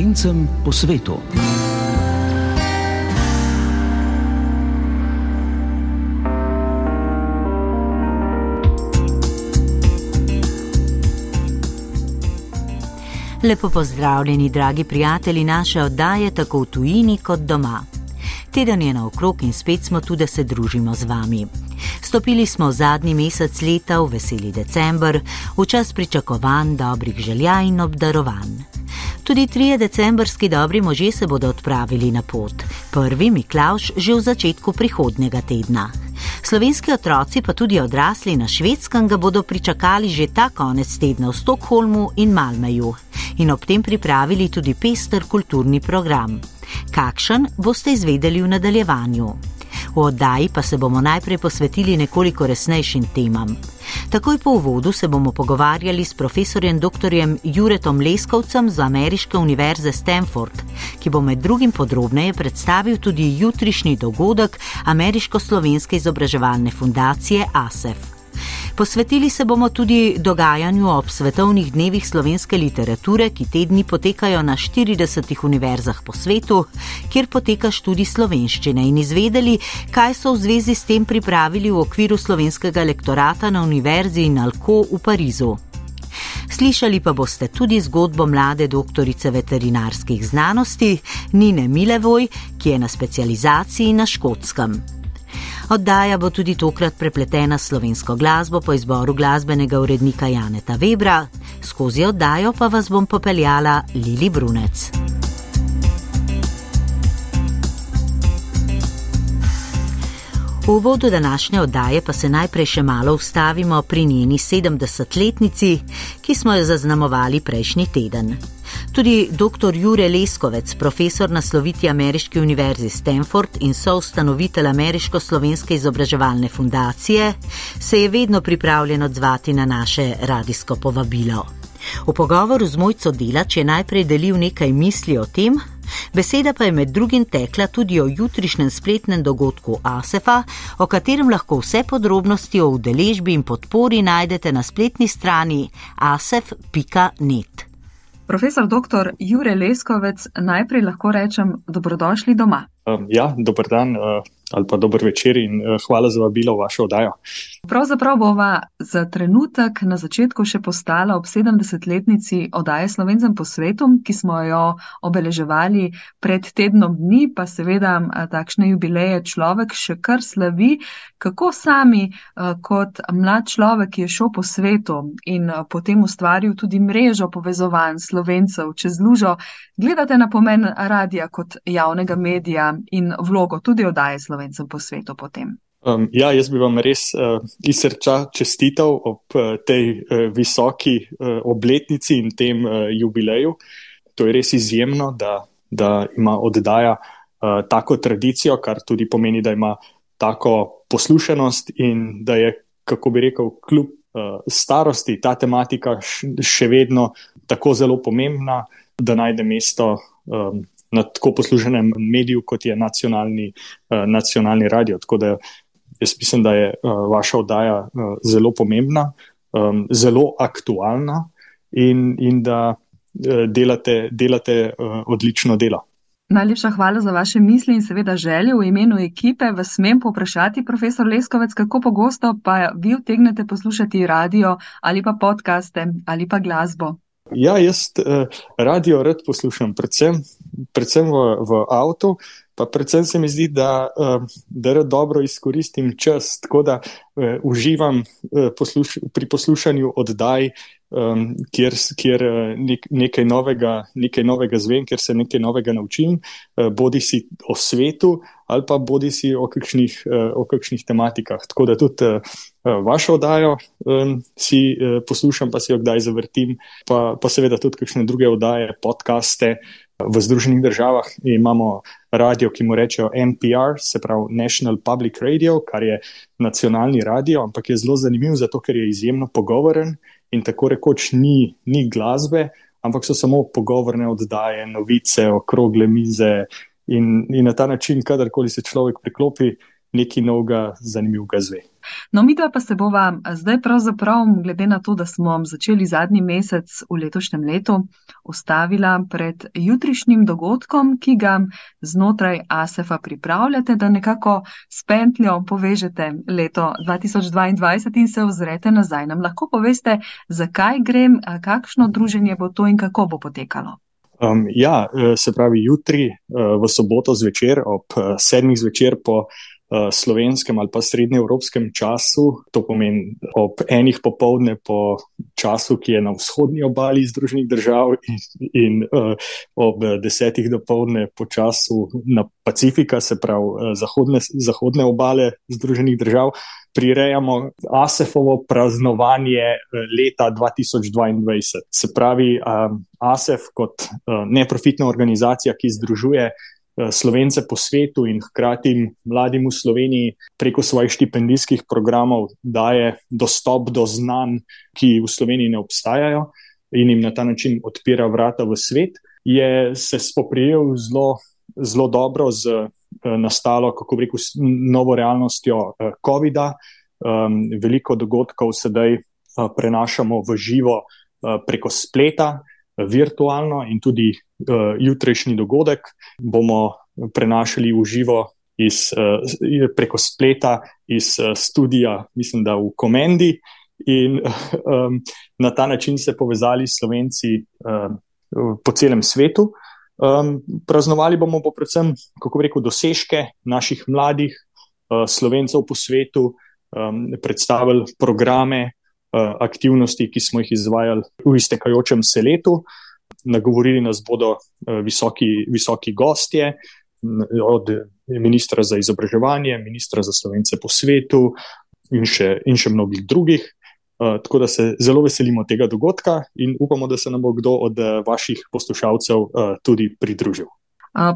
slovencem po svetu. Lepo pozdravljeni, dragi prijatelji naše oddaje, tako v tujini kot doma. Teden je naokrog in spet smo tu, da se družimo z vami. Stopili smo zadnji mesec leta, v veseli december, v čas pričakovanj, dobrih želja in obdarovanj. Tudi trije decembrski dobri možje se bodo odpravili na pot. Prvi Miklaš že v začetku prihodnega tedna. Slovenski otroci, pa tudi odrasli na švedskem, ga bodo pričakali že ta konec tedna v Stokholmu in Malmeju in ob tem pripravili tudi pester kulturni program. Kakšen boste izvedeli v nadaljevanju? V oddaji pa se bomo najprej posvetili nekoliko resnejšim temam. Takoj po uvodu se bomo pogovarjali s profesorjem dr. Juretom Leskovcem z Ameriške univerze Stanford, ki bo med drugim podrobneje predstavil tudi jutrišnji dogodek Ameriško-slovenske izobraževalne fundacije ASEF. Posvetili se bomo tudi dogajanju ob svetovnih dnevih slovenske literature, ki te dni potekajo na 40 univerzah po svetu, kjer poteka študij slovenščine in izvedeli, kaj so v zvezi s tem pripravili v okviru slovenskega lektorata na Univerzi Nalko v Parizu. Slišali pa boste tudi zgodbo mlade doktorice veterinarskih znanosti Nine Milevoj, ki je na specializaciji na škotskem. Oddaja bo tudi tokrat prepletena s slovensko glasbo po izboru glasbenega urednika Janeta Webra, skozi oddajo pa vas bom popeljala Lili Brunec. V uvodu današnje oddaje pa se najprej še malo ustavimo pri njeni 70-letnici, ki smo jo zaznamovali prejšnji teden. Tudi dr. Jure Leskovec, profesor na sloviti Ameriški univerzi Stanford in soustanovitelj Ameriško-slovenske izobraževalne fundacije, se je vedno pripravljen odzvati na naše radijsko povabilo. V pogovoru z mojco Delač je najprej delil nekaj misli o tem, beseda pa je med drugim tekla tudi o jutrišnjem spletnem dogodku ASEF-a, o katerem lahko vse podrobnosti o udeležbi in podpori najdete na spletni strani asef.net. Profesor dr. Jure Leskovec, najprej lahko rečem dobrodošli doma. Um, ja, dober dan uh, ali pa dober večer in uh, hvala za vabilo v vašo oddajo. Pravzaprav bova za trenutek na začetku še postala ob 70-letnici oddaje Slovencem po svetu, ki smo jo obeleževali pred tednom dni, pa seveda takšne jubileje človek še kar slavi. Kako sami kot mlad človek, ki je šel po svetu in potem ustvaril tudi mrežo povezovanj slovencev čez lužo, gledate na pomen radija kot javnega medija in vlogo tudi oddaje Slovencem po svetu potem? Um, ja, jaz bi vam res uh, iz srca čestital ob uh, tej uh, visoki uh, obletnici in tem uh, jubileju. To je res izjemno, da, da ima oddaja uh, tako tradicijo, kar tudi pomeni, da ima tako poslušanost in da je, kako bi rekel, kljub uh, starosti ta tematika še vedno tako zelo pomembna, da najde mesto um, na tako poslušanem mediju, kot je nacionalni, uh, nacionalni radio. Tako da Jaz mislim, da je uh, vaša oddaja uh, zelo pomembna, um, zelo aktualna in, in da delate, delate odlično delo. Najlepša hvala za vaše misli in seveda želje v imenu ekipe. Vas smem poprašati, profesor Leskovec, kako pogosto pa vi vtegnete poslušati radio ali pa podkaste ali pa glasbo? Ja, jaz uh, radio rad poslušam, predvsem, predvsem v, v avtu. Pa predvsem se mi zdi, da, eh, da dobro izkoristim čas, tako da uh, uživam uh, posluš pri poslušanju oddaj, um, kjer, kjer nek, nekaj, novega, nekaj novega zvem, kjer se nekaj novega naučim, uh, bodi si o svetu ali pa bodi si o kakšnih, uh, o kakšnih tematikah. Tako da tudi uh, vašo oddajo um, si uh, poslušam, pa si jo kdaj zavrtim, pa, pa seveda tudi kakšne druge oddaje, podcaste. V Združenih državah imamo radio, ki mu rečejo NPR, se pravi National Public Radio, kar je nacionalni radio, ampak je zelo zanimiv, zato ker je izjemno pogovoren in tako rekoč ni, ni glasbe, ampak so samo pogovorne oddaje, novice, okrogle mize. In, in na ta način, kadarkoli se človek priklopi nekaj novega, zanimivega zve. No, mi pa se bova zdaj pravzaprav, glede na to, da smo začeli zadnji mesec v letošnjem letu, ustavila pred jutrišnjim dogodkom, ki ga znotraj ASEF-a pripravljate, da nekako s pentljo povežete leto 2022 in se ozrete nazaj. Nam lahko poveste, zakaj grem, kakšno druženje bo to in kako bo potekalo? Um, ja, e, se pravi, jutri e, v soboto zvečer ob e, sedmih zvečer po Eh, slovenskem ali pa srednjeevropskem času, to pomeni ob enih popovdne po času, ki je na vzhodnji obali Združenih držav in, in uh, ob desetih dopovdne po času na Pacifika, se pravi uh, zahodne, zahodne obale Združenih držav, prirejamo ASEF-ovo praznovanje leta 2022. Se pravi, um, ASEF kot uh, neprofitna organizacija, ki združuje Eh, Slovence po svetu in hkrati mladim v Sloveniji preko svojih štipendijskih programov daje dostop do znanj, ki v Sloveniji ne obstajajo in jim na ta način odpira vrata v svet, je se spoprijel zelo, zelo dobro z eh, nastalo, kako bi rekel, novo realnostjo eh, COVID-a. Um, veliko dogodkov sedaj prenašamo v živo preko spleta, virtualno in tudi uh, jutrišnji dogodek bomo prenašali v živo iz, uh, preko spleta iz uh, studia, mislim, da v Komendi. In um, na ta način se povezali s Slovenci um, po celem svetu. Um, praznovali bomo pa predvsem, kako bi rekel, dosežke naših mladih uh, Slovencev po svetu, um, predstavili programe, aktivnosti, ki smo jih izvajali v iztekajočem se letu. Nagovorili nas bodo uh, visoki, visoki gostje, od ministra za izobraževanje, ministra za slovence po svetu in še, in še mnogih drugih. Uh, tako da se zelo veselimo tega dogodka in upamo, da se nam bo kdo od vaših poslušalcev tudi pridružil.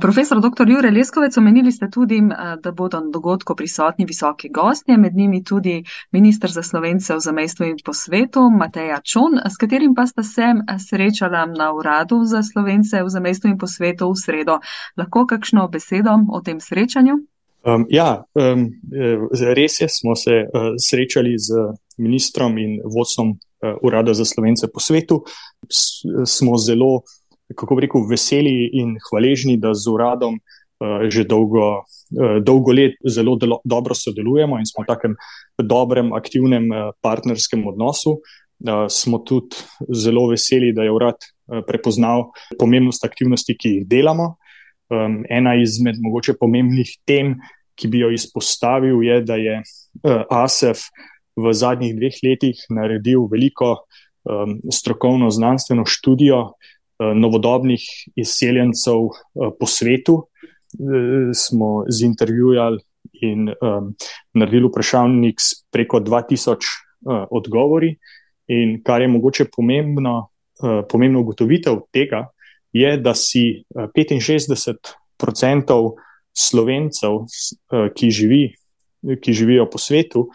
Profesor dr. Jure Leskovec, omenili ste tudi, da bodo na dogodku prisotni visoki gostje, med njimi tudi ministr za slovence v zamestvu in po svetu, Mateja Čon, s katerim pa sta se srečala na uradu za slovence v zamestvu in po svetu v sredo. Lahko kakšno besedo o tem srečanju? Um, ja, um, res je, smo se uh, srečali z ministrom in vodstvom uh, urada za slovence po svetu. S, smo zelo kako bi rekel, veseli in hvaležni, da z uradom uh, že dolgo, uh, dolgo let zelo delo, dobro sodelujemo in smo v takem dobrem, aktivnem uh, partnerskem odnosu. Uh, smo tudi zelo veseli, da je urad uh, prepoznal pomembnost aktivnosti, ki jih delamo. Um, ena izmed mogoče pomembnih tem, ki bi jo izpostavil, je, da je uh, ASEF v zadnjih dveh letih naredil veliko um, strokovno znanstveno študijo, uh, novodobnih izseljencev eh, po svetu. Eh, smo z intervjujali in um, naredili vprašalnik s preko 2000 uh, odgovori. In kar je mogoče pomembno, uh, pomembno ugotovitev tega, je, da si 65% slovencev, uh, ki, živi, ki živijo po svetu,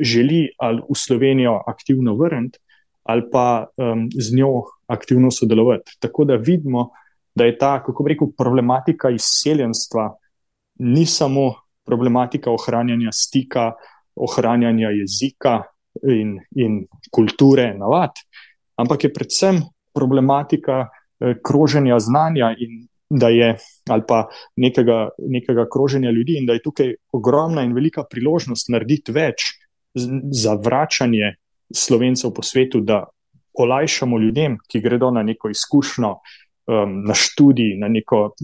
želi ali v Slovenijo aktivno vrniti, ali pa um, z njo aktivno sodelovati. Tako da vidimo, da je ta, kako bi rekel, problematika izseljenstva ni samo problematika ohranjanja stika, ohranjanja jezika in, in kulture, navad, ampak je predvsem problematika eh, kroženja znanja in je, ali pa nekega, nekega kroženja ljudi, in da je tukaj ogromna in velika priložnost narediti več za vračanje slovencev po svetu, da olajšamo ljudem, ki gredo na neko izkušnjo, um, na študij, na neko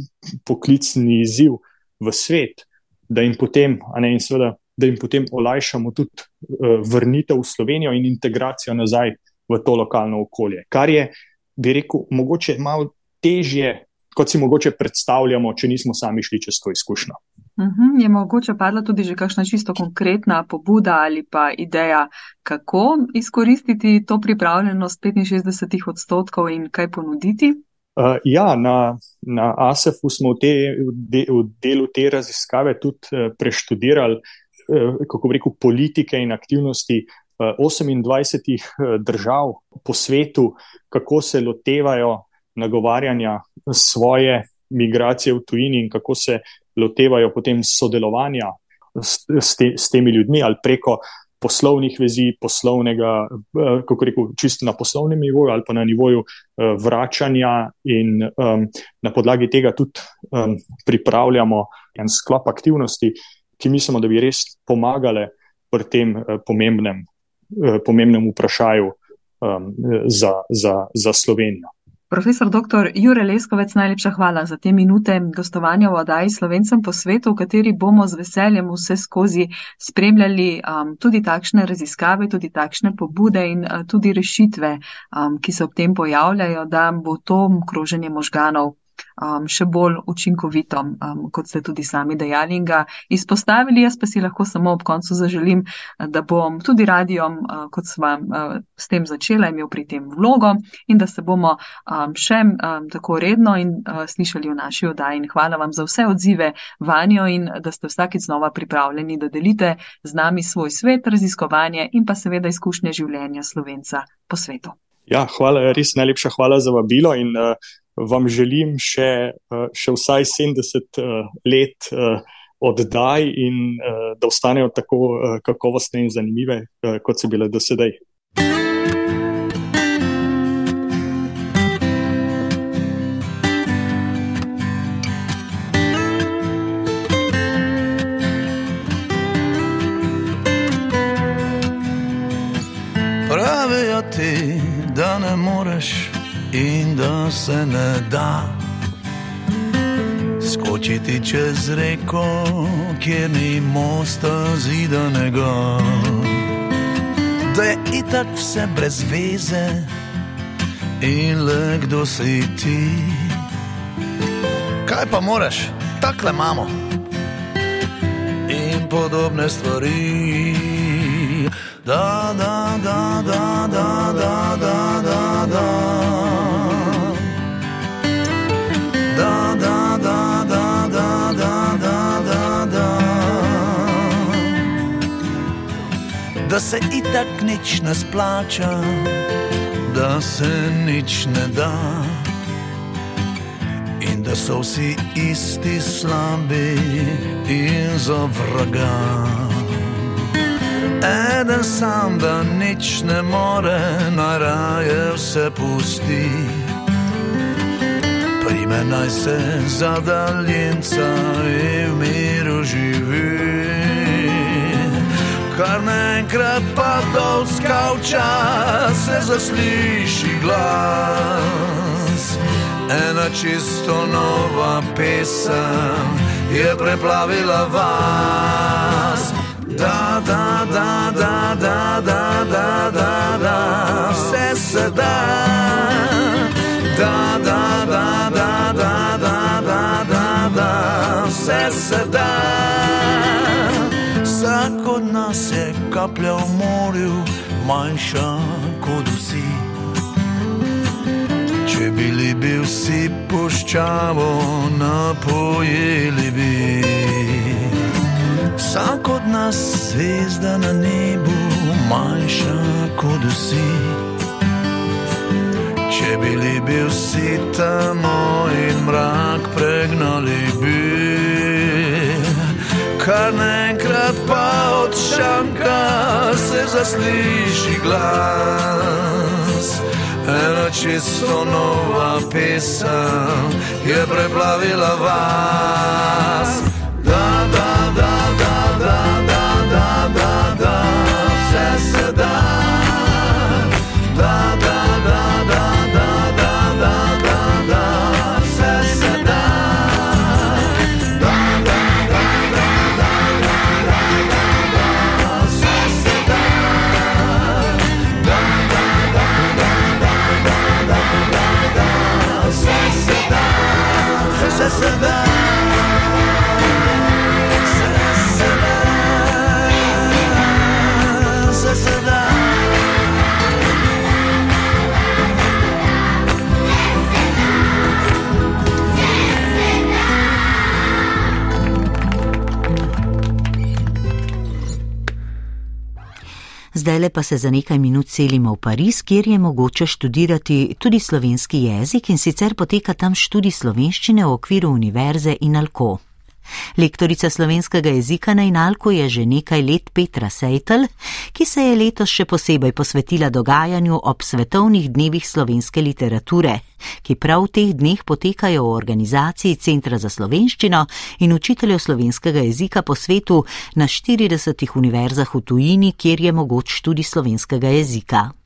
poklicni izziv v svet, da jim potem, ne, in seveda, da jim potem olajšamo tudi uh, vrnitev v Slovenijo in integracijo nazaj v to lokalno okolje. Kar je, bi rekel, mogoče malo težje, kot si mogoče predstavljamo, če nismo sami šli čez to izkušnjo. Mhm, je mogoče padla tudi že kakšna čisto konkretna pobuda ali pa ideja, kako izkoristiti to pripravljenost 65 odstotkov in kaj ponuditi? Uh, ja, na, na ASEF-u smo v, te, v, de, v delu te raziskave tudi uh, preštudirali, uh, kako bi rekel, politike in aktivnosti uh, 28 uh, držav po svetu, kako se lotevajo nagovarjanja svoje migracije v tujini in kako se lotevajo potem sodelovanja s, s, te, s temi ljudmi ali preko poslovnih vezi, poslovnega, eh, kako rekel, čisto na poslovnem nivoju ali pa na nivoju eh, vračanja, in um, na podlagi tega tudi um, pripravljamo en sklop aktivnosti, ki mislimo, da bi res pomagale pri tem uh, pomembnem, pomembnem vprašanju um, za, za, za Slovenijo. Profesor dr. Jure Leskovec, najlepša hvala za te minute gostovanja v oddaji Slovencem po svetu, v kateri bomo z veseljem vse skozi spremljali um, tudi takšne raziskave, tudi takšne pobude in uh, tudi rešitve, um, ki se ob tem pojavljajo, da bo to kroženje možganov um, še bolj učinkovito, um, kot ste tudi sami dejali in ga izpostavili. Jaz pa si lahko samo ob koncu zaželim, da bom tudi radijom, uh, kot sem uh, s tem začela, imel pri tem vlogo in da se bomo um, še um, tako redno in uh, slišali v naši oddaji. In hvala vam za vse odzive vanjo in da ste vsakeč znova pripravljeni, da delite z nami svoj svet, raziskovanje in pa seveda izkušnje življenja slovenca po svetu. Ja, hvala, res najlepša hvala za vabilo in uh, vam želim še, eh, še vsaj 70 eh, let eh, oddaj in da ostanejo tako kakovostne in zanimive, kot so bile do sedaj. Pravijo ti, da ne moreš in da se ne da skočiti čez reko, kjer ni mosta zidanega. Da je itak vse brez veze in le kdo si ti. Kaj pa moraš, takle imamo in podobne stvari. Da, da, da, da, da se itak nič ne splača, da se nič ne da. In da so vsi isti slabi in za vraga. Eden sam, da nič ne more, naraje vse pusti. Prime naj se za daljnca in v kar naenkrat pa dol skavča, se zasliši glas. Ena čisto nova pesem je preplavila vas. Da, da, da, da, da, da, da, da, da, vse se da. Da, da, da, da, da, da, da, da, da, vse se da vsak od nas je kaplja v morju, manjša kot vsi. Če bili bi vsi puščavo, napojili bi. Vsak od nas zvezda na nebu, manjša kot vsi. Če bili bi vsi tam in mrak pregnali bi kar naenkrat pa od šanka se zasliši glas. Ena čisto nova pesem je preplavila vas. Zdaj pa se za nekaj minut selimo v Pariz, kjer je mogoče študirati tudi slovenski jezik in sicer poteka tam študij slovenščine v okviru univerze in alko. Lektorica slovenskega jezika na Inalku je že nekaj let Petra Sejtel, ki se je letos še posebej posvetila dogajanju ob svetovnih dnevih slovenske literature, ki prav v teh dneh potekajo v organizaciji Centra za slovenščino in učiteljev slovenskega jezika po svetu na 40 univerzah v tujini, kjer je mogoč študij slovenskega jezika.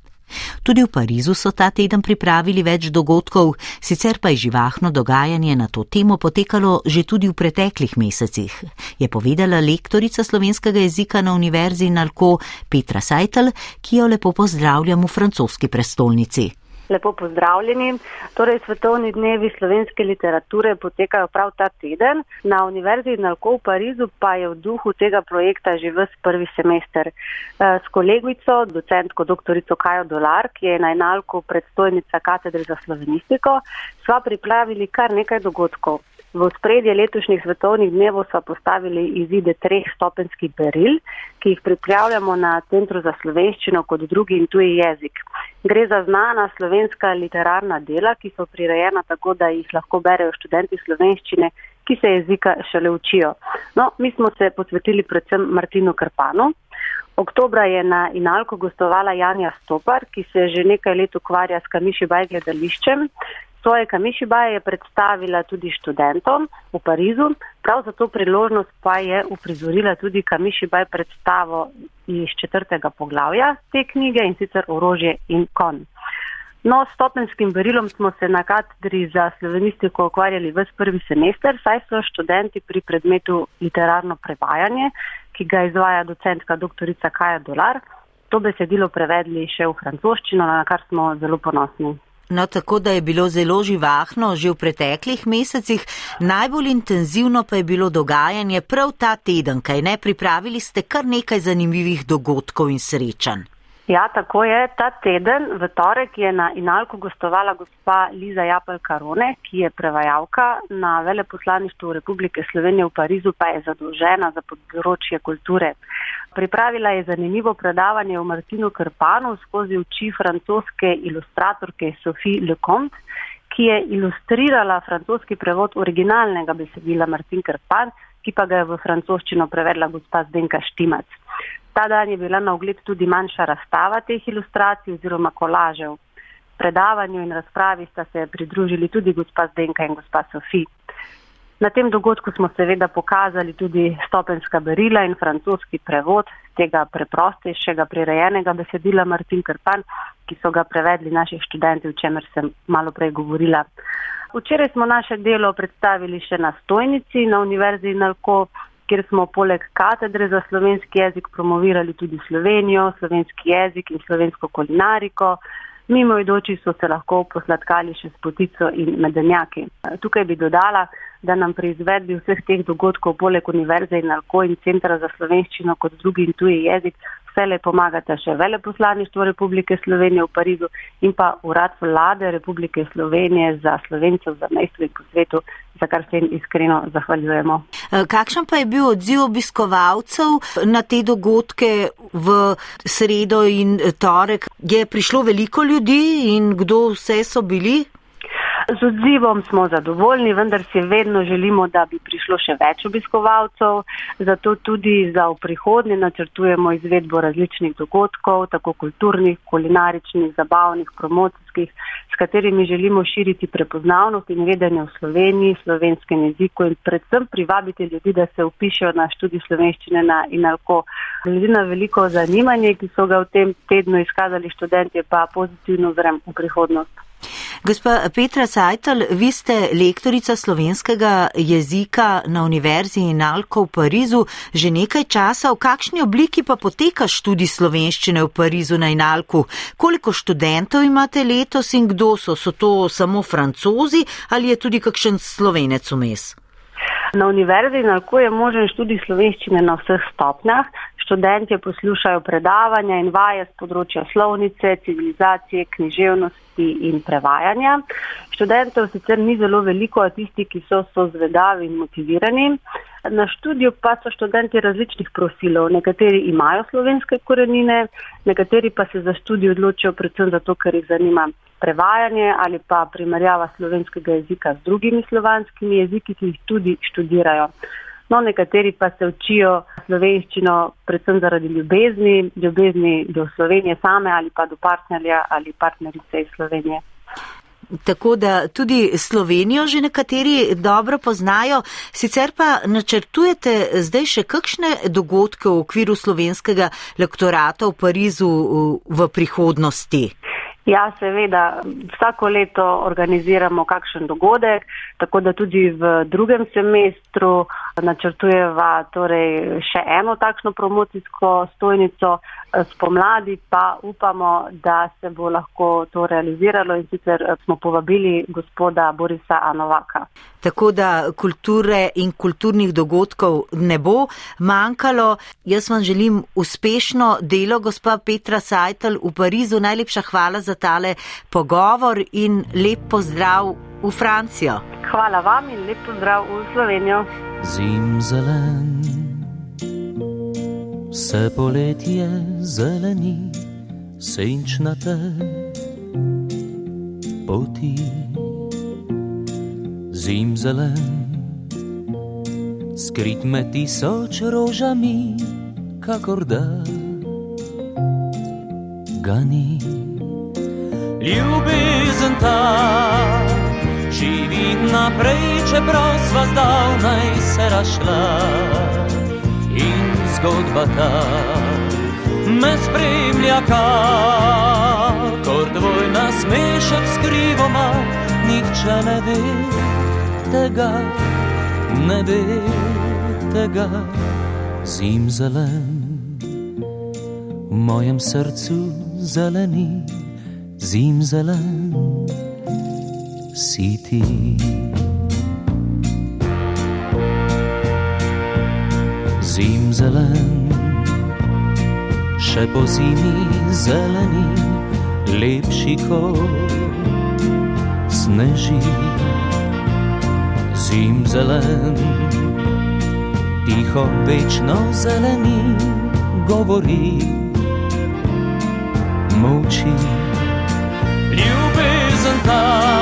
Tudi v Parizu so ta teden pripravili več dogodkov, sicer pa je živahno dogajanje na to temo potekalo že tudi v preteklih mesecih, je povedala lektorica slovenskega jezika na Univerzi Nalko Petra Sajtel, ki jo lepo pozdravljam v francoski prestolnici. Lepo pozdravljeni. Torej, svetovni dnevi slovenske literature potekajo prav ta teden. Na Univerzi Nalko v Parizu pa je v duhu tega projekta že vse prvi semester. Eh, s kolegico, docentko dr. Kajo Dolar, ki je na Nalko predstojnica katedre za slovenistiko, sva pripravili kar nekaj dogodkov. V spredje letošnjih svetovnih dnevov so postavili izide treh stopenskih beril, ki jih pripravljamo na Centru za slovenščino kot drugi in tuji jezik. Gre za znana slovenska literarna dela, ki so prirejena tako, da jih lahko berejo študenti slovenščine, ki se jezika šele učijo. No, mi smo se posvetili predvsem Martinu Krpanu. Oktobra je na Inalko gostovala Janja Stopar, ki se že nekaj let ukvarja s Kamiši Baj gledališčem. Svoje Kamišibaje je predstavila tudi študentom v Parizu, prav za to priložnost pa je uprizorila tudi Kamišibaj predstavo iz četrtega poglavja te knjige in sicer orožje in kon. No, s stopenskim berilom smo se na katedri za slovenistiko ukvarjali v prvi semester, saj so študenti pri predmetu literarno prevajanje, ki ga izvaja docentka dr. Kaja Dolar, to besedilo prevedli še v francoščino, na kar smo zelo ponosni. No, tako da je bilo zelo živahno že v preteklih mesecih, najbolj intenzivno pa je bilo dogajanje prav ta teden, kaj ne pripravili ste kar nekaj zanimivih dogodkov in srečanj. Ja, tako je. Ta teden v torek je na Inalku gostovala gospa Liza Japel Karone, ki je prevajalka na veleposlaništvu Republike Slovenije v Parizu, pa je zadolžena za področje kulture. Pripravila je zanimivo predavanje o Martinu Krpanu skozi oči francoske ilustratorke Sophie Lecomte, ki je ilustrirala francoski prevod originalnega besedila Martin Krpan, ki pa ga je v francoščino prevedla gospa Zdenka Štimac. Ta dan je bila na ogled tudi manjša razstava teh ilustracij oziroma kolažev. Predavanju in razpravi sta se pridružili tudi gospa Zdenka in gospa Sofi. Na tem dogodku smo seveda pokazali tudi stopenska berila in francoski prevod tega preprostejšega prirejenega besedila Martin Krpan, ki so ga prevedli naši študenti, o čemer sem malo prej govorila. Včeraj smo naše delo predstavili še na stojnici na Univerzi Nalko, kjer smo poleg katedre za slovenski jezik promovirali tudi Slovenijo, slovenski jezik in slovensko kulinariko. Mimo idoči so se lahko posladkali še s potico in medenjaki. Tukaj bi dodala, da nam pri izvedbi vseh teh dogodkov poleg Univerze in Alko in Centra za slovenščino kot drugi in tuji jezik vsele pomagate še veleposlaništvo Republike Slovenije v Parizu in pa urad vlade Republike Slovenije za slovencev za mesto in po svetu, za kar se jim iskreno zahvaljujemo. E, kakšen pa je bil odziv obiskovalcev na te dogodke v sredo in torek? Je prišlo veliko ljudi in kdo vse so bili? Z odzivom smo zadovoljni, vendar si vedno želimo, da bi prišlo še več obiskovalcev. Zato tudi za v prihodnje načrtujemo izvedbo različnih dogodkov, tako kulturnih, kulinaričnih, zabavnih, promocijskih, s katerimi želimo širiti prepoznavnost in vedenje v Sloveniji, slovenskem jeziku in predvsem privabiti ljudi, da se upišejo na študij slovenščine na INALKO. Glede na veliko zanimanje, ki so ga v tem tednu izkazali študenti, pa pozitivno zrem v prihodnost. Gospa Petra Sajtel, vi ste lektorica slovenskega jezika na Univerzi Inalko v Parizu že nekaj časa. V kakšni obliki pa poteka študij slovenščine v Parizu na Inalku? Koliko študentov imate letos in kdo so? So to samo francozi ali je tudi kakšen slovenec vmes? Na Univerzi Inalko je možen študij slovenščine na vseh stopnjah. Študentje poslušajo predavanja in vaje z področja slovnice, civilizacije, književnosti in prevajanja. Študentov sicer ni zelo veliko, a tisti, ki so, so zvedavi in motivirani. Na študiju pa so študenti različnih profilov. Nekateri imajo slovenske korenine, nekateri pa se za študij odločijo predvsem zato, ker jih zanima prevajanje ali pa primerjava slovenskega jezika z drugimi slovanskimi jeziki, ki jih tudi študirajo. No, nekateri pa se učijo slovenščino predvsem zaradi ljubezni, ljubezni do Slovenije same ali pa do partnerja ali partnerice iz Slovenije. Tako da tudi Slovenijo že nekateri dobro poznajo. Sicer pa načrtujete zdaj še kakšne dogodke v okviru slovenskega lektorata v Parizu v prihodnosti? Ja, seveda, vsako leto organiziramo kakšen dogodek, tako da tudi v drugem semestru načrtujeva torej še eno takšno promocijsko stojnico, spomladi pa upamo, da se bo lahko to realiziralo in sicer smo povabili gospoda Borisa Anovaka. Tako da kulture in kulturnih dogodkov ne bo manjkalo. Jaz vam želim uspešno delo, gospa Petra Sajtel v Parizu. Najlepša hvala za tale pogovor in lep pozdrav v Francijo. Hvala vam in lep pozdrav v Slovenijo. Zim zelen, vse poletje zeleni, senčnate poti. Zim zelen, skrit med tisoč rožami, kakor da ga ni. Ljubezen ta živi naprej, čeprav sva zdavnaj se rašla. In zgodba ta me spremlja, kot tvoj nasmešek skrivoma, nihče ne ve tega, ne ve tega. Zim zelen, v mojem srcu zeleni, zim zelen si ti. Zim zelen, še po zimi zeleni, lepši kot sneži. Zim zelen, tiho večno zeleni, govori, moči. Ljubezen ta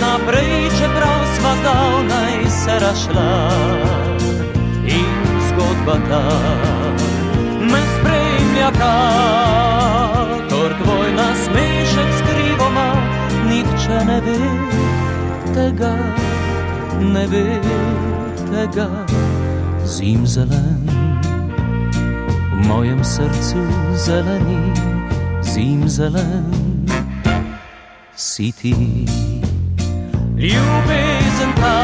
naprej, čeprav sva zdavnaj se rašla. In zgodba ta me spremlja, kakor tvoj nasmešek skrivoma, nihče ne ve tega, ne ve tega. Zim zelen, v mojem srcu zeleni, zim zelen. Si ti ljubezen ta,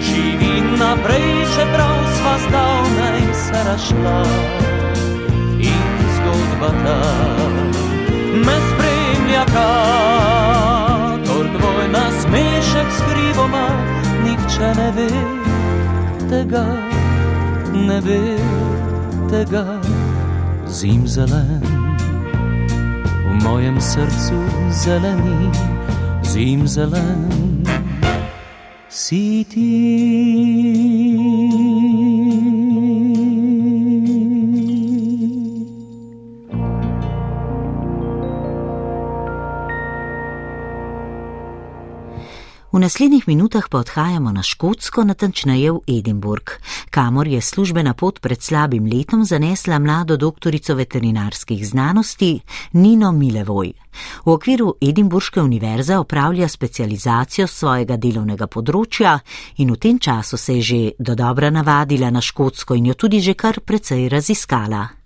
živi naprej, čeprav sva zdavnaj se rašla. In zgodba ta me spremlja, kakor tvoj nasmešek skrivoma, nihče ne ve tega, ne ve tega, zim zelen. Mojem srcu zeleni zim zelen, si ti. V naslednjih minutah pa odhajamo na Škotsko, natančneje v Edinburg, kamor je službena pot pred slabim letom zanesla mlado doktorico veterinarskih znanosti Nino Milevoj. V okviru Edinburške univerze opravlja specializacijo svojega delovnega področja in v tem času se je že do dobra navadila na Škotsko in jo tudi že kar precej raziskala.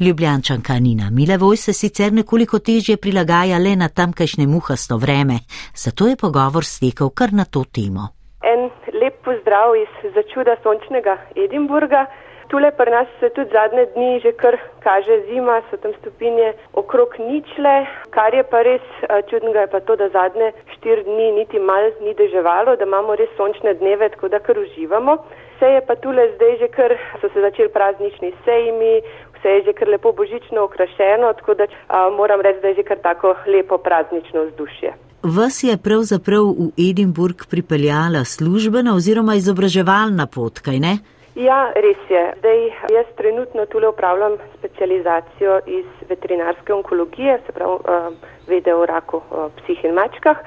Ljubljančanka Nina Milevoj se sicer nekoliko težje prilagaja le na tamkajšnje muhasto vreme, zato je pogovor stekel kar na to temo. En lep pozdrav iz začuda sončnega Edinburga. Tule pri nas se tudi zadnje dni že kar kaže zima, so tam stopinje okrog ničle, kar je pa res čudnega je pa to, da zadnje štiri dni niti mal ni deževalo, da imamo res sončne dneve, tako da kar uživamo. Vse je pa tule zdaj že kar so se začeli praznični sejmi, vse je že kar lepo božično okrašeno, tako da a, moram reči, da je že kar tako lepo praznično vzdušje. Vas je pravzaprav v Edinburg pripeljala službena oziroma izobraževalna pot, kaj ne? Ja, res je. Zdaj jaz trenutno tule upravljam specializacijo iz veterinarske onkologije, se pravi uh, vede o raku uh, psih in mačkah.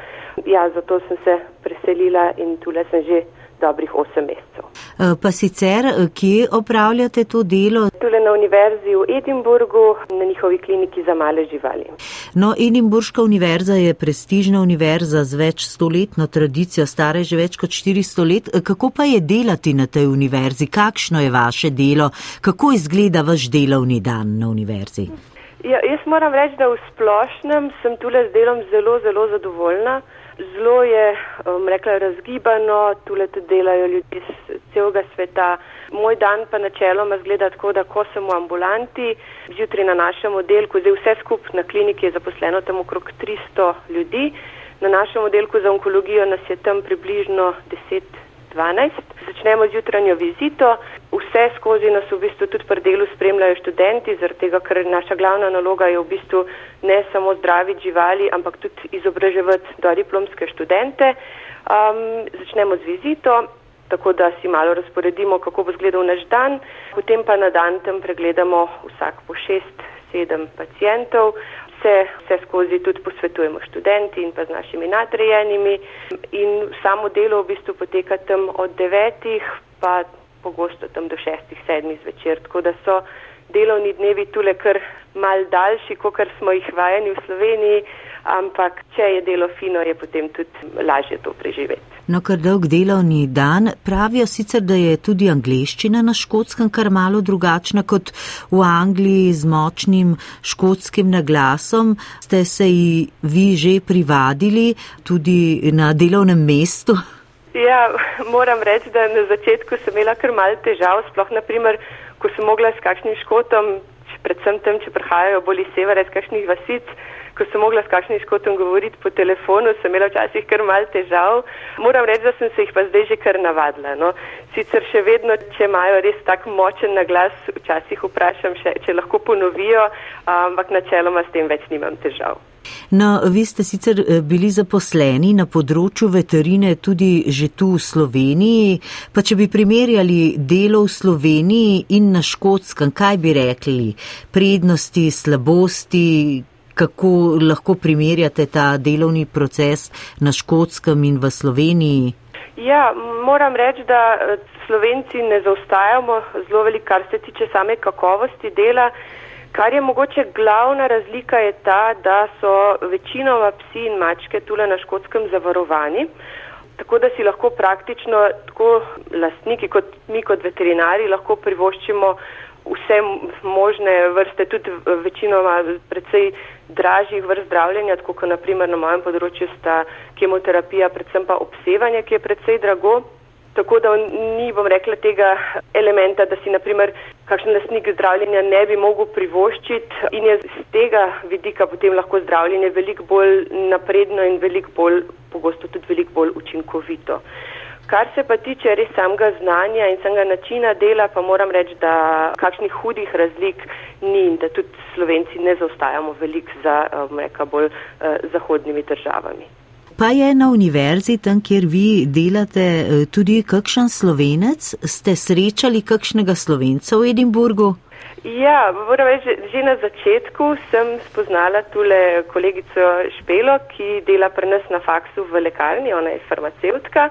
Ja, zato sem se preselila in tule sem že dobrih 8 mesecev. Eh, pa sicer, eh, kje opravljate to delo? Tule na univerzi v Edinburgu, na njihovi kliniki za male živali. No, Edinburška univerza je prestižna univerza z več stoletno tradicijo, stara že več kot 400 let. Eh, kako pa je delati na tej univerzi? Kakšno je vaše delo? Kako izgleda vaš delovni dan na univerzi? Ja, jaz moram reči, da v splošnem sem tule z delom zelo, zelo zadovoljna zelo je, um, rekla, razgibano, tule tudi delajo ljudje iz celega sveta. Moj dan pa načeloma zgleda tako, da ko sem v ambulanti, zjutraj na našem oddelku, zdaj vse skup na kliniki je zaposleno tam okrog 300 ljudi, na našem oddelku za onkologijo nas je tam približno 10 12. Začnemo z jutranjo vizito. Vse skozi nas v bistvu tudi pri delu spremljajo študenti, zaradi tega, ker naša glavna naloga je v bistvu ne samo zdraviti živali, ampak tudi izobraževati do diplomske študente. Um, začnemo z vizito, tako da si malo razporedimo, kako bo izgledal naš dan, potem pa na dan tam pregledamo vsak po šest, sedem pacijentov se vse skozi tudi posvetujemo študenti in pa z našimi nadrejenimi. In samo delo v bistvu poteka tam od devetih pa pogosto tam do šestih, sedmih zvečer, tako da so delovni dnevi tule kar mal daljši, kot smo jih vajeni v Sloveniji, ampak če je delo fino, je potem tudi lažje to preživeti. No, kar dolg delovni dan, pravijo sicer, da je tudi angliščina na škotskem kar malo drugačna kot v Angliji z močnim škotskim naglasom. Ste se ji vi že privadili tudi na delovnem mestu? Ja, moram reči, da na začetku sem imela kar mal težav, sploh naprimer, ko sem mogla s kakšnim škotom, predvsem tem, če prihajajo bolj iz severa, iz kakšnih vasic, ko sem mogla s kakšnim škotom govoriti po telefonu, sem imela včasih kar mal težav. Moram reči, da sem se jih pa zdaj že kar navadila. No. Sicer še vedno, če imajo res tak močen naglas, včasih vprašam, še, če lahko ponovijo, ampak načeloma s tem več nimam težav. No, vi ste sicer eh, bili zaposleni na področju veterine tudi že tu v Sloveniji, pa če bi primerjali delo v Sloveniji in na škotskem, kaj bi rekli? Prednosti, slabosti, kako lahko primerjate ta delovni proces na škotskem in v Sloveniji? Ja, moram reči, da eh, Slovenci ne zaostajamo zelo veliko, kar se tiče same kakovosti dela. Kar je mogoče glavna razlika je ta, da so večinoma psi in mačke tule na škotskem zavarovani, tako da si lahko praktično tako lastniki kot mi kot veterinari lahko privoščimo vse možne vrste, tudi večinoma predvsej dražjih vrst zdravljenja, tako kot naprimer na mojem področju sta kemoterapija, predvsem pa obsevanje, ki je predvsej drago. Tako da ni, bom rekla, tega elementa, da si naprimer kakšen lasnik zdravljenja ne bi mogel privoščiti in je z tega vidika potem lahko zdravljenje veliko bolj napredno in veliko bolj, pogosto tudi veliko bolj učinkovito. Kar se pa tiče res samega znanja in samega načina dela, pa moram reči, da kakšnih hudih razlik ni in da tudi Slovenci ne zaostajamo veliko za reka, bolj eh, zahodnimi državami. Pa je na univerzi, tam kjer vi delate, eh, tudi kakšen slovenec? Ste srečali kakšnega slovenca v Edinburgu? Ja, moram reči, že na začetku sem spoznala tule kolegico Špelo, ki dela pri nas na faksu v lekarni, ona je farmacevtka.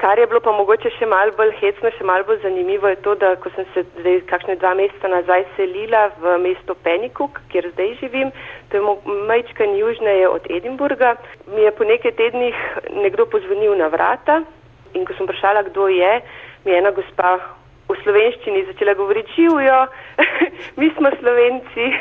Kar je bilo pa mogoče še malo bolj hecno, še malo bolj zanimivo je to, da ko sem se zdaj kakšne dva meseca nazaj selila v mesto Penikuk, kjer zdaj živim, to je majčkan južneje od Edinburga, mi je po nekaj tednih nekdo pozvonil na vrata in ko sem vprašala, kdo je, mi je ena gospa v slovenščini začela govoriti živijo, mi smo slovenci.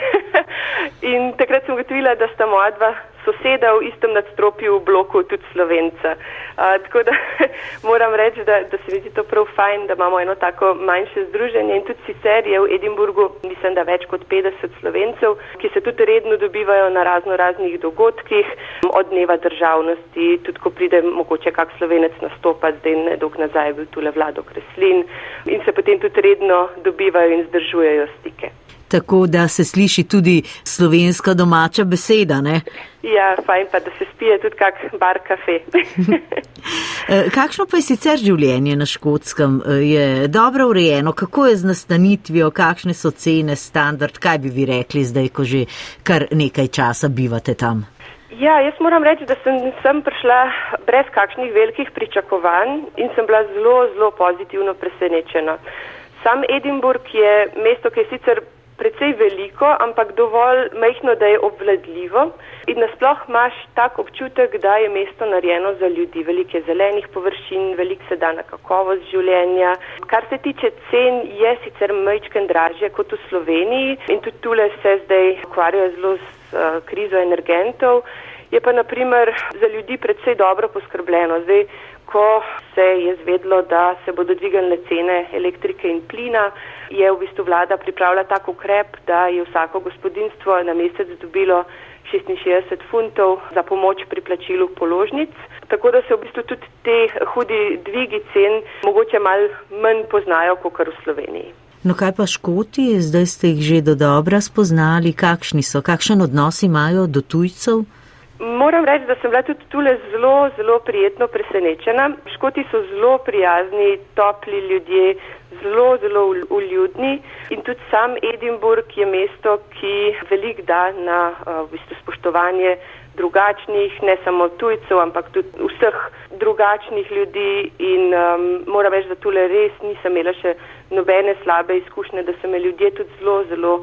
In takrat sem ugotovila, da sta moja dva soseda v istem nadstropju v bloku tudi slovenca. Uh, tako da moram reči, da, da se mi zdi to prav fajn, da imamo eno tako manjše združenje in tudi sicer je v Edinburgu, mislim, da več kot 50 slovencev, ki se tudi redno dobivajo na razno raznih dogodkih od dneva državnosti, tudi ko pride mogoče kak slovenec nastopati, zdaj nedolg nazaj je bil tule vlado Kreslin in se potem tudi redno dobivajo in zdržujejo stike tako da se sliši tudi slovenska domača beseda. Ne? Ja, fajn pa, da se spije tudi kak bar kafe. Eh, kakšno pa je sicer življenje na škotskem? Eh, je dobro urejeno, kako je z nastanitvijo, kakšne so cene, standard, kaj bi vi rekli zdaj, ko že kar nekaj časa bivate tam? Ja, jaz moram reči, da sem, sem prišla brez kakšnih velikih pričakovanj in sem bila zelo, zelo pozitivno presenečena. Sam Edinburg je mesto, ki je sicer precej veliko, ampak dovolj majhno, da je obvladljivo in nasploh imaš tak občutek, da je mesto narejeno za ljudi. Veliko je zelenih površin, veliko se da na kakovost življenja. Kar se tiče cen, je sicer majčken dražje kot v Sloveniji in tudi tule se zdaj ukvarjajo zelo s uh, krizo energentov. Je pa naprimer za ljudi predvsej dobro poskrbljeno. Zdaj, ko se je zvedlo, da se bodo dvigalne cene elektrike in plina, je v bistvu vlada pripravila tak ukrep, da je vsako gospodinstvo na mesec dobilo 66 funtov za pomoč pri plačilu položnic. Tako da se v bistvu tudi te hudi dvigi cen mogoče mal manj poznajo, kot v Sloveniji. No kaj pa škoti, zdaj ste jih že do dobra spoznali, kakšni so, kakšen odnos imajo do tujcev? Moram reči, da sem bila tudi tule zelo, zelo prijetno presenečena. Škoti so zelo prijazni, topli ljudje, zelo, zelo uljudni in tudi sam Edinburg je mesto, ki velik da na v bistvu, spoštovanje drugačnih, ne samo tujcev, ampak tudi vseh drugačnih ljudi in um, moram reči, da tule res nisem imela še nobene slabe izkušnje, da so me ljudje tudi zelo, zelo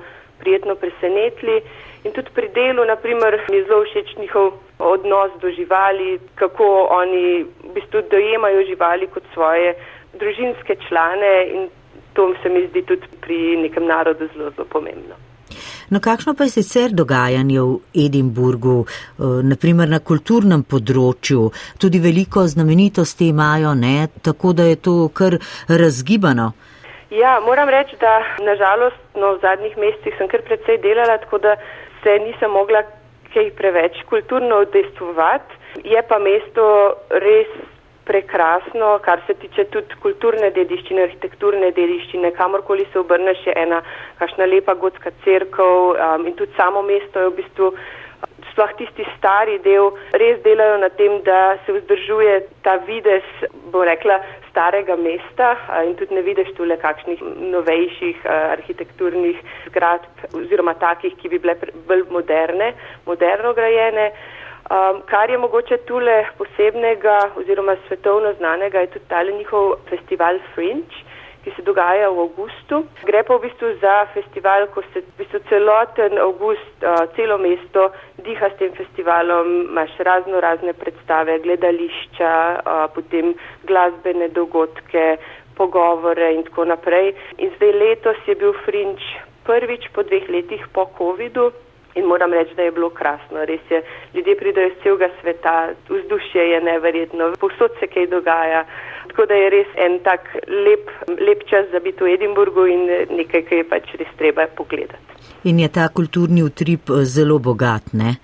prijetno presenetili. In tudi pri delu, naprimer, mi je zelo všeč njihov odnos do živali, kako oni v bistvu dojemajo živali kot svoje družinske člane in to se mi zdi tudi pri nekem narodu zelo, zelo pomembno. No, kakšno pa je sicer dogajanje v Edinburgu, eh, naprimer na kulturnem področju? Tudi veliko znamenitosti imajo, ne? tako da je to kar razgibano. Ja, moram reči, da nažalost no, v zadnjih mesecih sem kar precej delala, tako da se nisem mogla kaj preveč kulturno udejstvovati. Je pa mesto res prekrasno, kar se tiče tudi kulturne dediščine, arhitekturne dediščine, kamorkoli se obrneš je ena kašna lepa gotska crkv um, in tudi samo mesto je v bistvu sploh tisti stari del res delajo na tem, da se vzdržuje ta vides, bo rekla, starega mesta in tudi ne vidiš tule kakšnih novejših arhitekturnih zgradb oziroma takih, ki bi bile bolj moderne, moderno grajene. Um, kar je mogoče tule posebnega oziroma svetovno znanega, je tudi tale njihov festival Fringe, ki se dogaja v avgustu. Gre pa v bistvu za festival, ko se v bistvu celoten avgust, uh, celo mesto diha s tem festivalom, imaš razno razne predstave, gledališča, uh, potem glasbene dogodke, pogovore in tako naprej. In zdaj letos je bil Fringe prvič po dveh letih po COVID-u. In moram reči, da je bilo krasno. Res je, ljudje pridajo iz celega sveta, vzdušje je neverjetno, povsod se kaj dogaja. Tako da je res en tak lep, lep čas za biti v Edinburgu in nekaj, kar je pač res treba pogledati. In je ta kulturni utrip eh, zelo bogat, ne?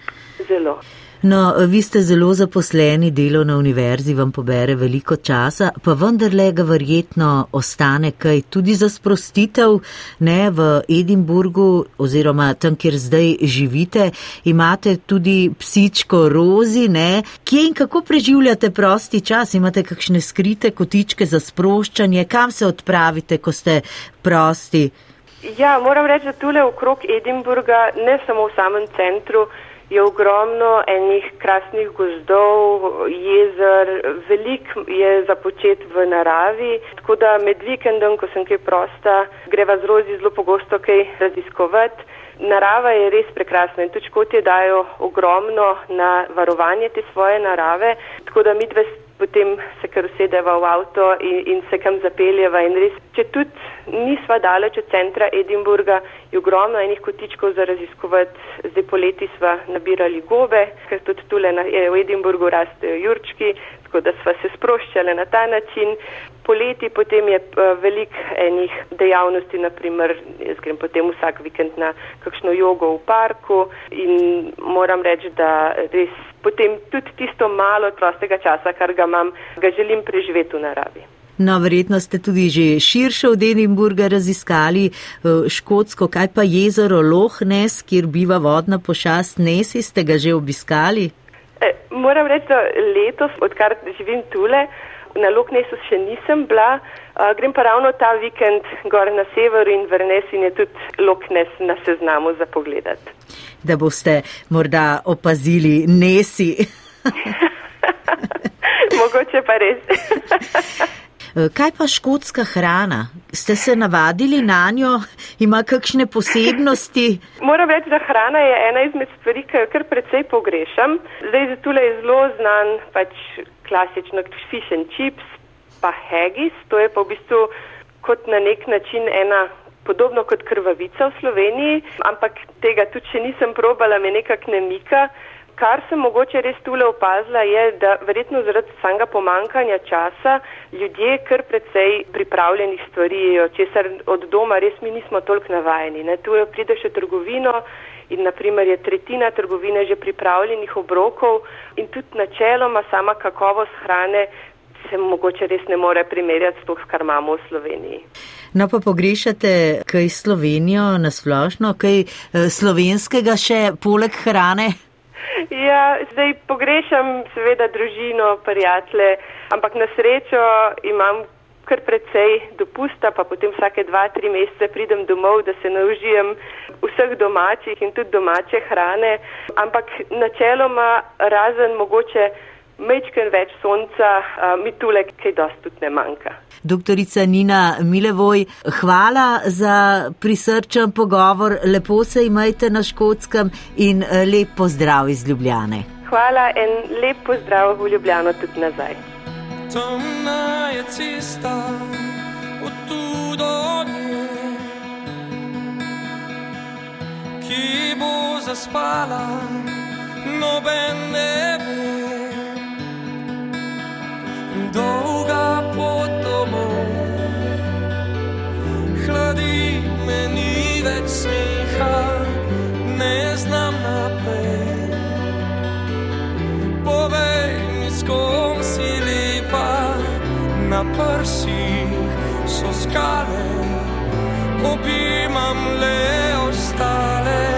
Zelo. No, vi ste zelo zaposleni, delo na univerzi vam pobere veliko časa, pa vendarle ga verjetno ostane kaj tudi za sprostitev, ne v Edinburgu oziroma tam, kjer zdaj živite. Imate tudi psičko Rozi, ne? Kje in kako preživljate prosti čas? Imate kakšne skrite kotičke za sproščanje? Kam se odpravite, ko ste prosti? Ja, moram reči, da tule okrog Edinburga, ne samo v samem centru, je ogromno enih krasnih gozdov, jezer, velik je započet v naravi, tako da med vikendom, ko sem kaj prosta, greva z rozi zelo pogosto kaj raziskovati. Narava je res prekrasna in tudi škotje dajo ogromno na varovanje te svoje narave, tako da mi dve potem se kar usedeva v avto in, in se kam zapeljeva res, če tudi nisva daleč od centra Edinburga, je ogromno enih kotičkov za raziskovati. Zdaj poleti sva nabirali gobe, ker tudi tule na, v Edinburgu rastejo jurčki, tako da sva se sproščali na ta način. Poleti potem je uh, velik enih dejavnosti, naprimer jaz grem potem vsak vikend na kakšno jogo v parku in moram reči, da res potem tudi tisto malo prostega časa, kar ga imam, ga želim preživeti v naravi. No, verjetno ste tudi že širše od Edinburga raziskali eh, škotsko, kaj pa jezero Loch Ness, kjer biva vodna pošast Nesi, ste ga že obiskali? E, moram reči, da letos, odkar živim tule, na Loch Nessu še nisem bila. Uh, grem pa ravno ta vikend gor na severu in v Renesi in je tudi Loch Ness na seznamu za pogledati. da boste morda opazili nesi. Mogoče pa res. Kaj pa škotska hrana? Ste se navadili na njo? Ima kakšne posebnosti? Moram reči, da hrana je ena izmed stvari, ki jo kar precej pogrešam. Zdaj tule je zelo znan pač klasično fish and chips, pa haggis. To je pa v bistvu kot na nek način ena. Podobno kot krvavica v Sloveniji, ampak tega tudi, če nisem probala, me nekako ne mika. Kar sem mogoče res tule opazila je, da verjetno zaradi samega pomankanja časa ljudje kar precej pripravljenih stvari jejo, česar od doma res mi nismo toliko navajeni. Ne. Tu prideš v trgovino in naprimer je tretjina trgovine že pripravljenih obrokov in tudi načeloma sama kakovost hrane se mogoče res ne more primerjati s to, kar imamo v Sloveniji. No pa pogrešate kaj Slovenijo nasplošno, kaj eh, slovenskega še poleg hrane? Ja, zdaj pogrešam seveda družino, prijatelje, ampak na srečo imam kar precej dopusta, pa potem vsake dva, tri mesece pridem domov, da se naužijem vseh domačih in tudi domače hrane, ampak načeloma razen mogoče mečken več sonca, mi tule kaj dosti tudi ne manjka. Doktorica Nina Milevoj, hvala za prisrčen pogovor, lepo se imajte na škotskem in eh, lep pozdrav iz Ljubljane. Hvala in lep pozdrav v Ljubljano tudi nazaj. Temna je cesta, od tu do nje, ki bo zaspala, noben ne ve. Dolga pot hladi me ni več smeha, ne znam naprej. Povej mi, s kom si lepa, na prsih so skale, obimam le ostale,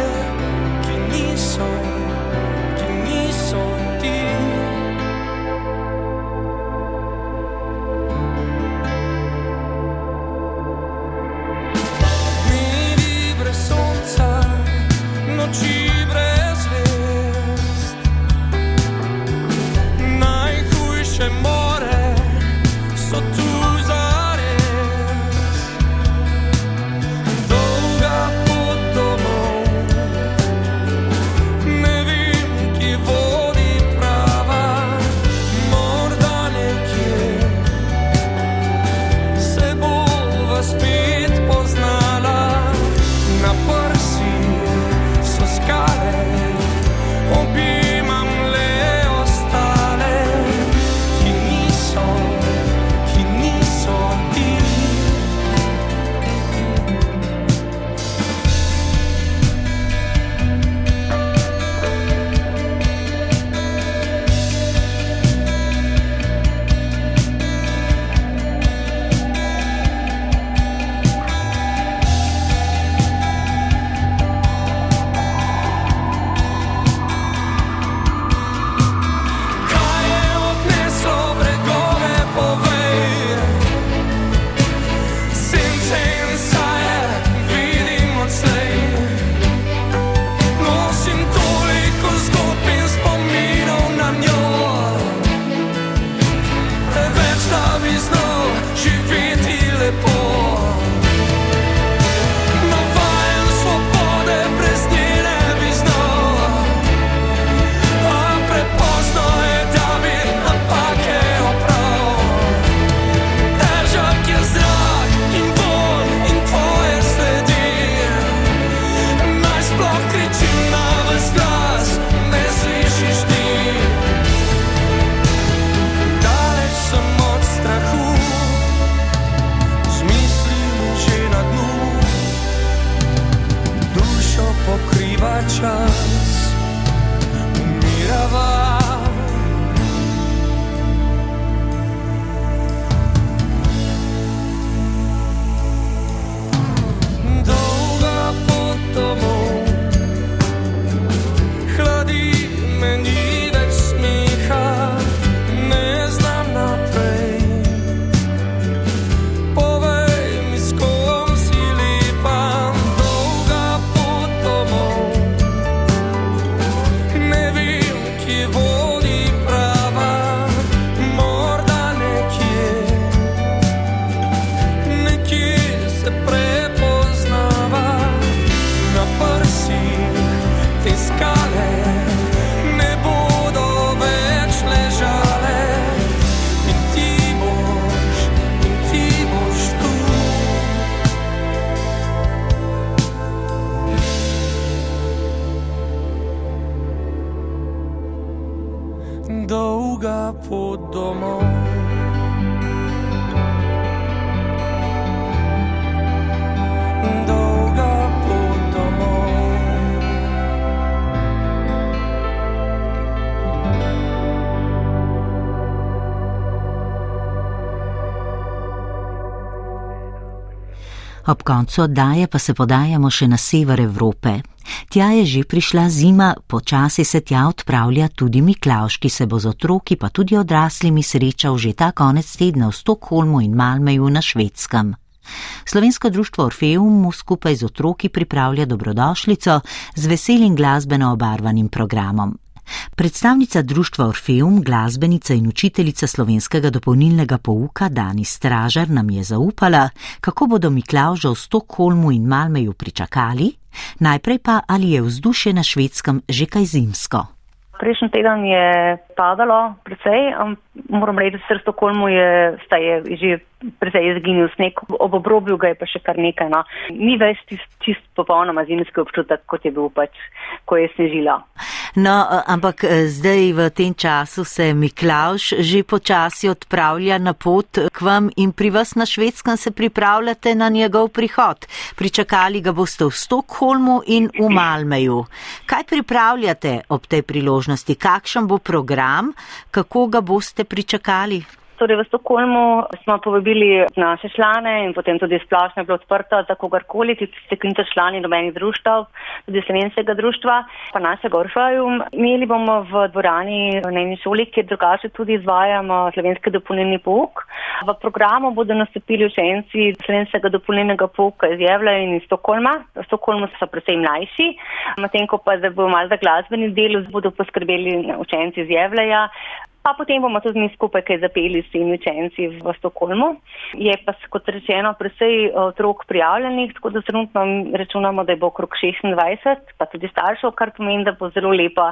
Ob koncu oddaje pa se podajamo še na sever Evrope. Tja je že prišla zima, počasi se tja odpravlja tudi Miklauš, ki se bo z otroki pa tudi odraslimi srečal že ta konec tedna v Stokholmu in Malmeju na švedskem. Slovensko društvo Orfeum mu skupaj z otroki pripravlja dobrodošlico z veselim glasbeno obarvanim programom. Predstavnica društva Orfeum, glasbenica in učiteljica slovenskega dopolnilnega pouka Dani Stražar nam je zaupala, kako bodo Miklauža v Stokholmu in Malmeju pričakali, najprej pa ali je vzdušje na švedskem že kaj zimsko. Prejšnji teden je padalo precej, moram reči, da se v Stokholmu je, je že precej izginil sneg, ob obrobju ga je pa še kar nekaj. No. Ni več čist, čist popolnoma zimski občutek, kot je bil pač, ko je snežilo. No, ampak eh, zdaj v tem času se Miklauš že počasi odpravlja na pot k vam in pri vas na švedskem se pripravljate na njegov prihod. Pričakali ga boste v Stokholmu in v Malmeju. Kaj pripravljate ob tej priložnosti? Kakšen bo program? Kako ga boste pričakali? Torej v Stokholmu smo povabili naše člane in potem tudi splošno je bilo odprto za kogarkoli, tudi ste klinto člani domenih društv, tudi slovenskega društva, pa našega Orfeju. Imeli bomo v dvorani na eni šoli, kjer drugače tudi izvajamo slovenski dopolnilni pouk. V programu bodo nastopili učenci slovenskega dopolnilnega pouka iz Jevla in iz Stokholma. V Stokholmu so predvsej mlajši, medtem ko pa bo malo za glasbeni del bodo poskrbeli učenci iz Jevleja. Pa potem bomo tudi mi skupaj kaj zapeli s temi učenci v Stokholmu. Je pa, kot rečeno, presej otrok prijavljenih, tako da trenutno računamo, da bo okrog 26, pa tudi staršev, kar pomeni, da bo zelo lepo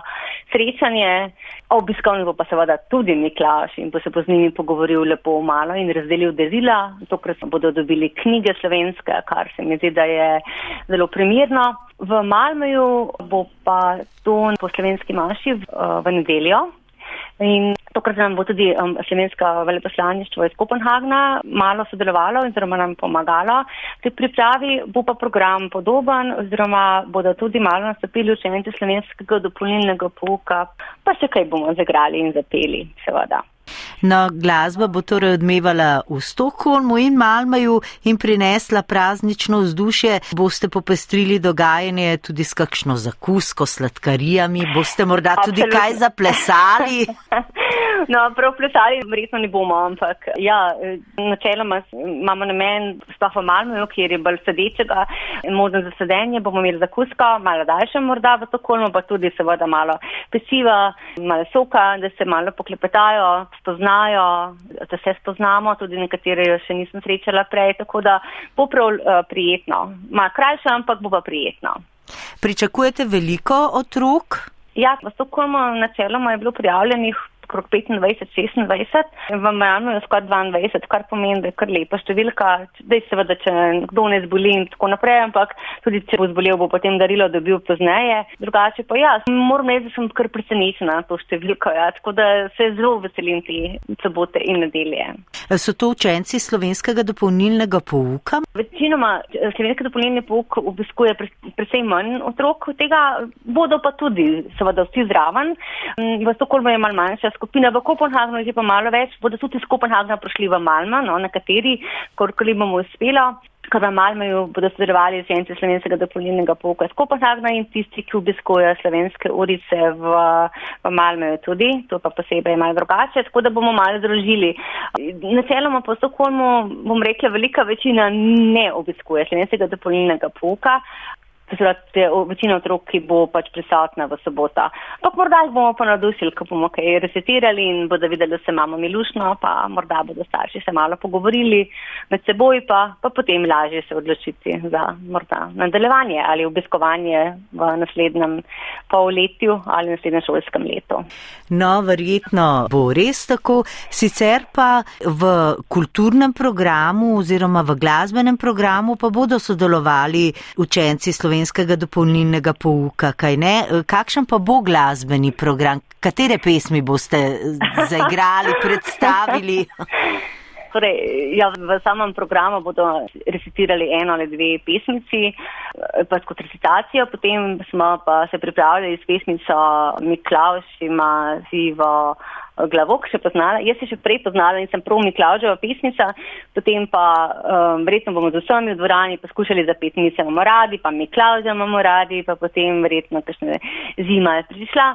srečanje. Obiskovni bo pa seveda tudi Miklaš in bo se bo z njimi pogovoril lepo malo in razdelil derila. Tokrat bodo dobili knjige slovenske, kar se mi zdi, da je zelo primirno. V Malmeju bo pa to po slovenski maši v, v nedeljo. In tokrat nam bo tudi um, slovensko veleposlaništvo iz Kopenhagna malo sodelovalo oziroma nam pomagalo. Pri pripravi bo pa program podoben oziroma bodo tudi malo nastopili učenci slovenskega dopolnilnega pouka, pa še kaj bomo zagrali in zapeli, seveda. No, glasba bo torej odmevala v Stokholmu in Malmaju in prinesla praznično vzdušje. Boste popestrili dogajanje tudi s kakšno zakusko, sladkarijami, boste morda tudi Absolutno. kaj zaplesali? No, prav plesali verjetno ne bomo, ampak ja, načeloma imamo namen, sploh v Malmaju, kjer je bolj sedečega možno za sedenje, bomo imeli zakusko, malo daljše morda v Stokholmu, pa tudi seveda malo pesiva, malo soka, da se malo poklepetajo, spoznajo, da se spoznamo, tudi nekatere jo še nisem srečala prej, tako da bo prav uh, prijetno. Ma krajše, ampak bo pa prijetno. Pričakujete veliko otrok? Ja, v Stokholmu načeloma je bilo prijavljenih okrog 25, 26, v Miami je skoraj 22, kar pomeni, da je kar lepa številka. Da je seveda, če kdo ne zboli in tako naprej, ampak tudi če bo zbolel, bo potem darilo dobil pozneje. Drugače pa ja, moram reči, da sem kar presenečena na to številko, ja, tako da se zelo veselim te sobote in nedelje. So to učenci slovenskega dopolnilnega pouka? Večinoma slovenski dopolnilni pouk obiskuje predvsej manj otrok, tega bodo pa tudi seveda vsi zraven. V Stokholmu je mal manjša skupina v Kopenhagnu je pa malo več, bodo tudi iz Kopenhagna prišli v Malma, no, na kateri, kolikoli bomo uspelo. Ker v Malmaju bodo sodelovali učenci slovenskega dopolnilnega pouka iz Kopenhagna in tisti, ki obiskujejo slovenske urice v, v Malmaju tudi, to pa posebej malo drugače, tako da bomo malo združili. Načeloma po Stokholmu, bom rekla, velika večina ne obiskuje slovenskega dopolnilnega pouka, Zdaj, večina otrok, ki bo pač prisotna v sobota. Ampak morda jih bomo pa navdušili, ko bomo kaj resetirali in bodo videli, da se imamo milušno, pa morda bodo starši se malo pogovorili med seboj, pa, pa potem lažje se odločiti za morda nadaljevanje ali obiskovanje v naslednjem polletju ali naslednjem šolskem letu. No, verjetno bo res tako. Sicer pa v kulturnem programu oziroma v glasbenem programu pa bodo sodelovali učenci slovenskega slovenskega dopolnilnega pouka, kaj ne? Kakšen pa bo glasbeni program? Katere pesmi boste zaigrali, predstavili? Torej, ja, v samem programu bodo recitirali eno ali dve pesmici, pa kot recitacijo, potem smo pa se pripravljali s pesmico Miklauš ima zivo glavok še poznala. Jaz se še prej poznala in sem prav Miklauževa pesnica, potem pa um, verjetno bomo z vsemi v dvorani poskušali zapeti mi se imamo radi, pa Miklauževa imamo radi, pa potem verjetno kakšne zima je prišla.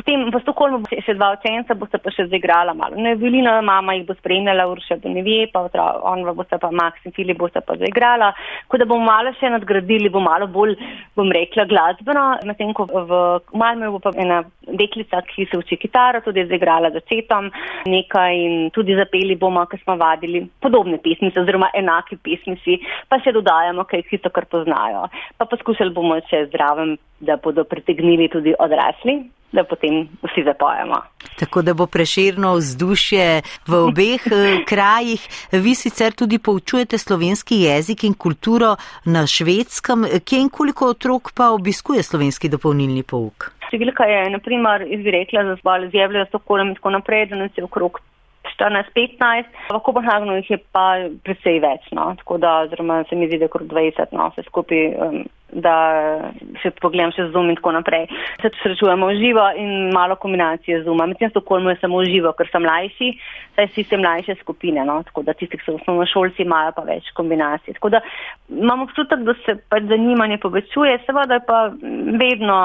Potem v Stokholmu bo še dva učenca, bo se pa še zaigrala malo. Ne, Vilina mama jih bo spremljala, Urša Donevje, pa on bo se pa Max in Filip bo se pa zaigrala. Ko da bomo malo še nadgradili, bo malo bolj, bom rekla, glasbeno. Medtem ko v Malmö bo pa ena deklica, ki se uči kitaro, tudi zaigrala za četom nekaj in tudi zapeli bomo, ker smo vadili podobne pesmice oziroma enake pesmici, pa še dodajamo kaj histo, kar poznajo. Pa poskušali bomo še zdravem, da bodo pritegnili tudi odrasli da potem vsi zapojemo. Tako da bo preširno vzdušje v obeh eh, krajih. Vi sicer tudi poučujete slovenski jezik in kulturo na švedskem. Kje in koliko otrok pa obiskuje slovenski dopolnilni pouk? Številka je, naprimer, izrekla za zbal z Jevljo, Stokolem in tako naprej, da nas je okrog 14-15, v Kopenhagnu jih je pa precej več, no. tako da oziroma se mi zdi, da je okrog 20, no, vse skupaj, um, da se pogledam še Zoom in tako naprej. Se srečujemo v živo in malo kombinacije z Zoom. Mislim, da Stokholmu je samo v živo, ker sem mlajši, saj si se mlajše skupine, no, tako da tisti, ki so osnovno šolci, imajo pa več kombinacij. Tako da imam občutek, da se pač zanimanje povečuje, seveda je pa vedno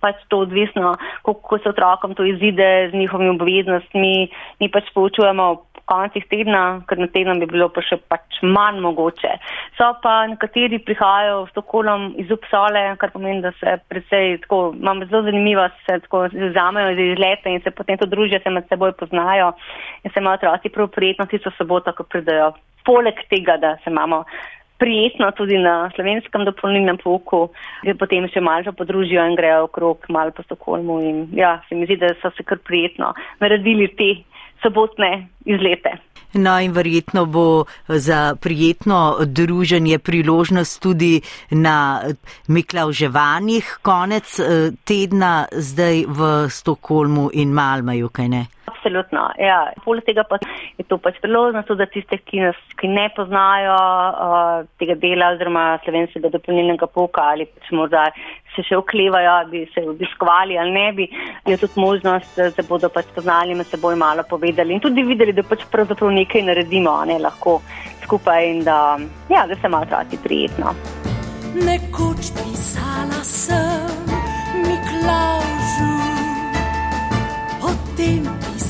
pač to odvisno, kako se otrokom to izide z njihovimi obveznostmi. Mi pač poučujemo v koncih tedna, ker na teden bi bilo pa še pač manj mogoče. So pa nekateri prihajajo v Stokholm iz Upsale, kar pomeni, da se predvsej tako, imamo zelo zanimivo, se tako vzamejo iz izleta in se potem to družijo, se med seboj poznajo in se imajo otroci prav prijetno tisto soboto, ko pridajo. Poleg tega, da se imamo prijetno tudi na slovenskem dopolnilnem pouku, ki potem še malo podružijo in grejo okrog malo po Stokholmu in ja, se mi zdi, da so se kar prijetno naredili te sobotne izlete. No in verjetno bo za prijetno druženje priložnost tudi na Miklauževanjih konec eh, tedna zdaj v Stokholmu in Malmaju, kaj ne? Absolutno, ja. Poleg tega pa je to pač priložnost za tiste, ki, nas, ki ne poznajo uh, tega dela oziroma slovenskega dopolnilnega pouka ali pač morda se še oklevajo, bi se obiskovali ali ne bi, je tudi možnost, da bodo pač poznali in seboj malo povedali in tudi videli, da pač pravzaprav nekaj naredimo, ne lahko skupaj in da, ja, da se malo trati prijetno. Nekoč pisala sem Miklaužu, potem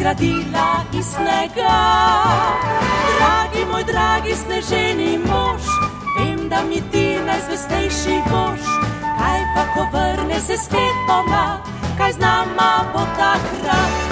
zgradila iz snega. Dragi moj, dragi sneženi mož, vem, da mi ti najzvestejši boš, kaj pa ko vrne se spet pomlad, kaj z nama bo takrat.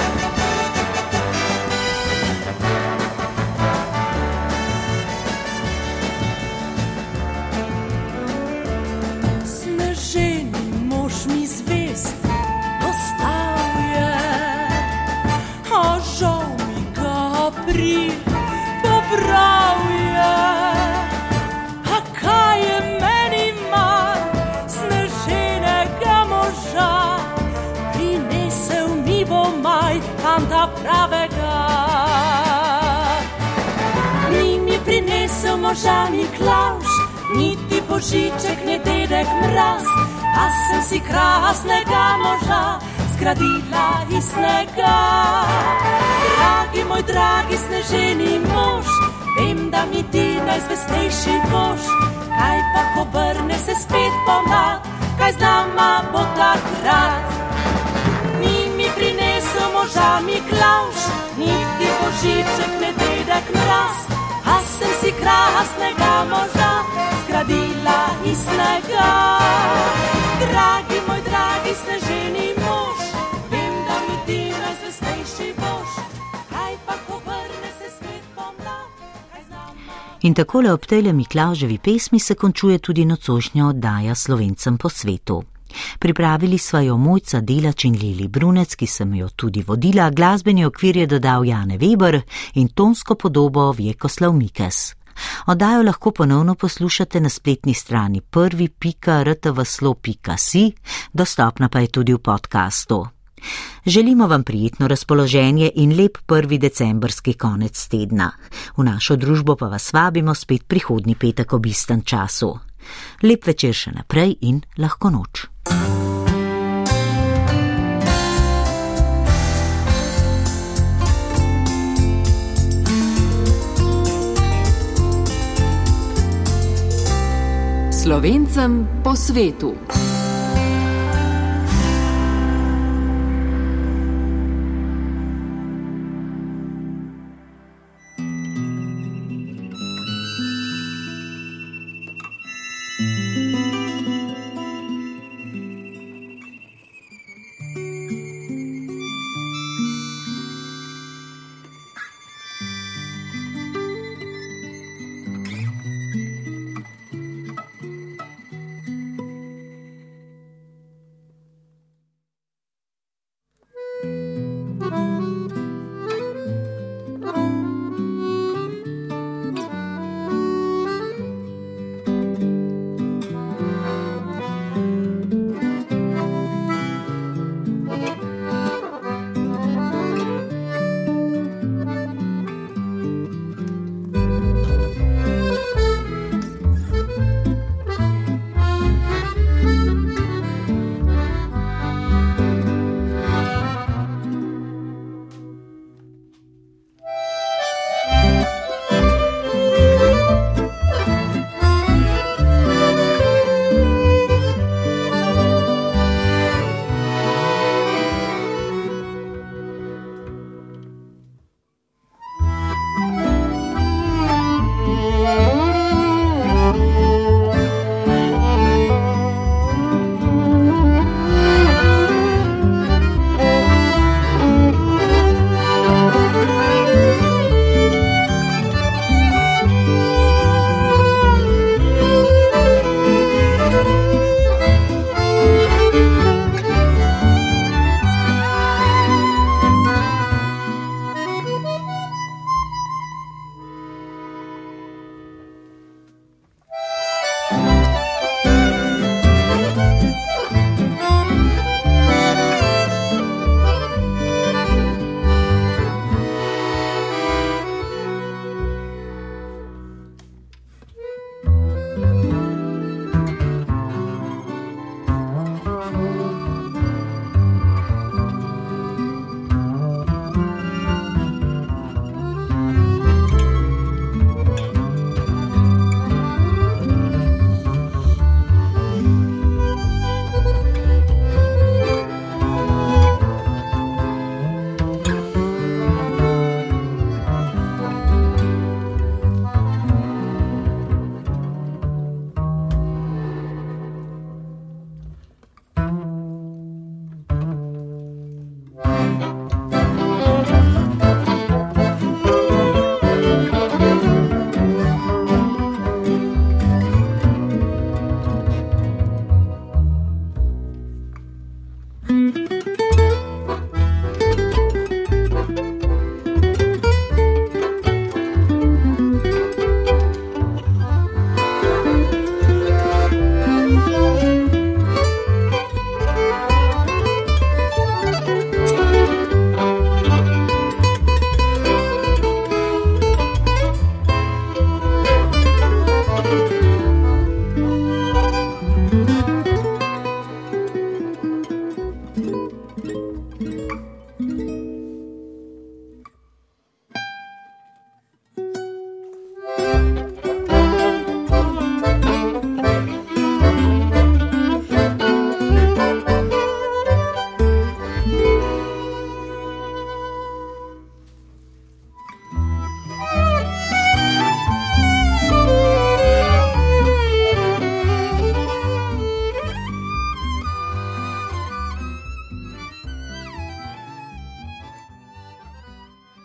Moža mi klauš, niti božiček, ne dedek mraz, a sem si krasnega moža zgradila iz snega. Dragi moj, dragi sneženi mož, vem, da mi ti najzvestejši boš, kaj pa ko vrne se spet pomlad, kaj z nama bo takrat. Ni mi prinesel moža mi klauš, niti božiček, ne dedek mraz sem si krasnega moža zgradila iz snega. Dragi moj, dragi sneženi mož, vem, da mi ti najzvestejši boš. Kaj pa, ko vrne se spet pomlad? In takole ob tej Miklauževi pesmi se končuje tudi nocošnja oddaja slovencem po svetu. Pripravili sva jo mojca Delač in Lili Brunec, ki sem jo tudi vodila, glasbeni okvir je dodal Jane Weber in tonsko podobo Vjekoslav Mikes. Oddajo lahko ponovno poslušate na spletni strani prvi.rtvslo.si, dostopna pa je tudi v podkastu. Želimo vam prijetno razpoloženje in lep prvi decembrski konec tedna. V našo družbo pa vas vabimo spet prihodni petek ob istem času. Lep večer še naprej in lahko noč. Slovencem po svetu.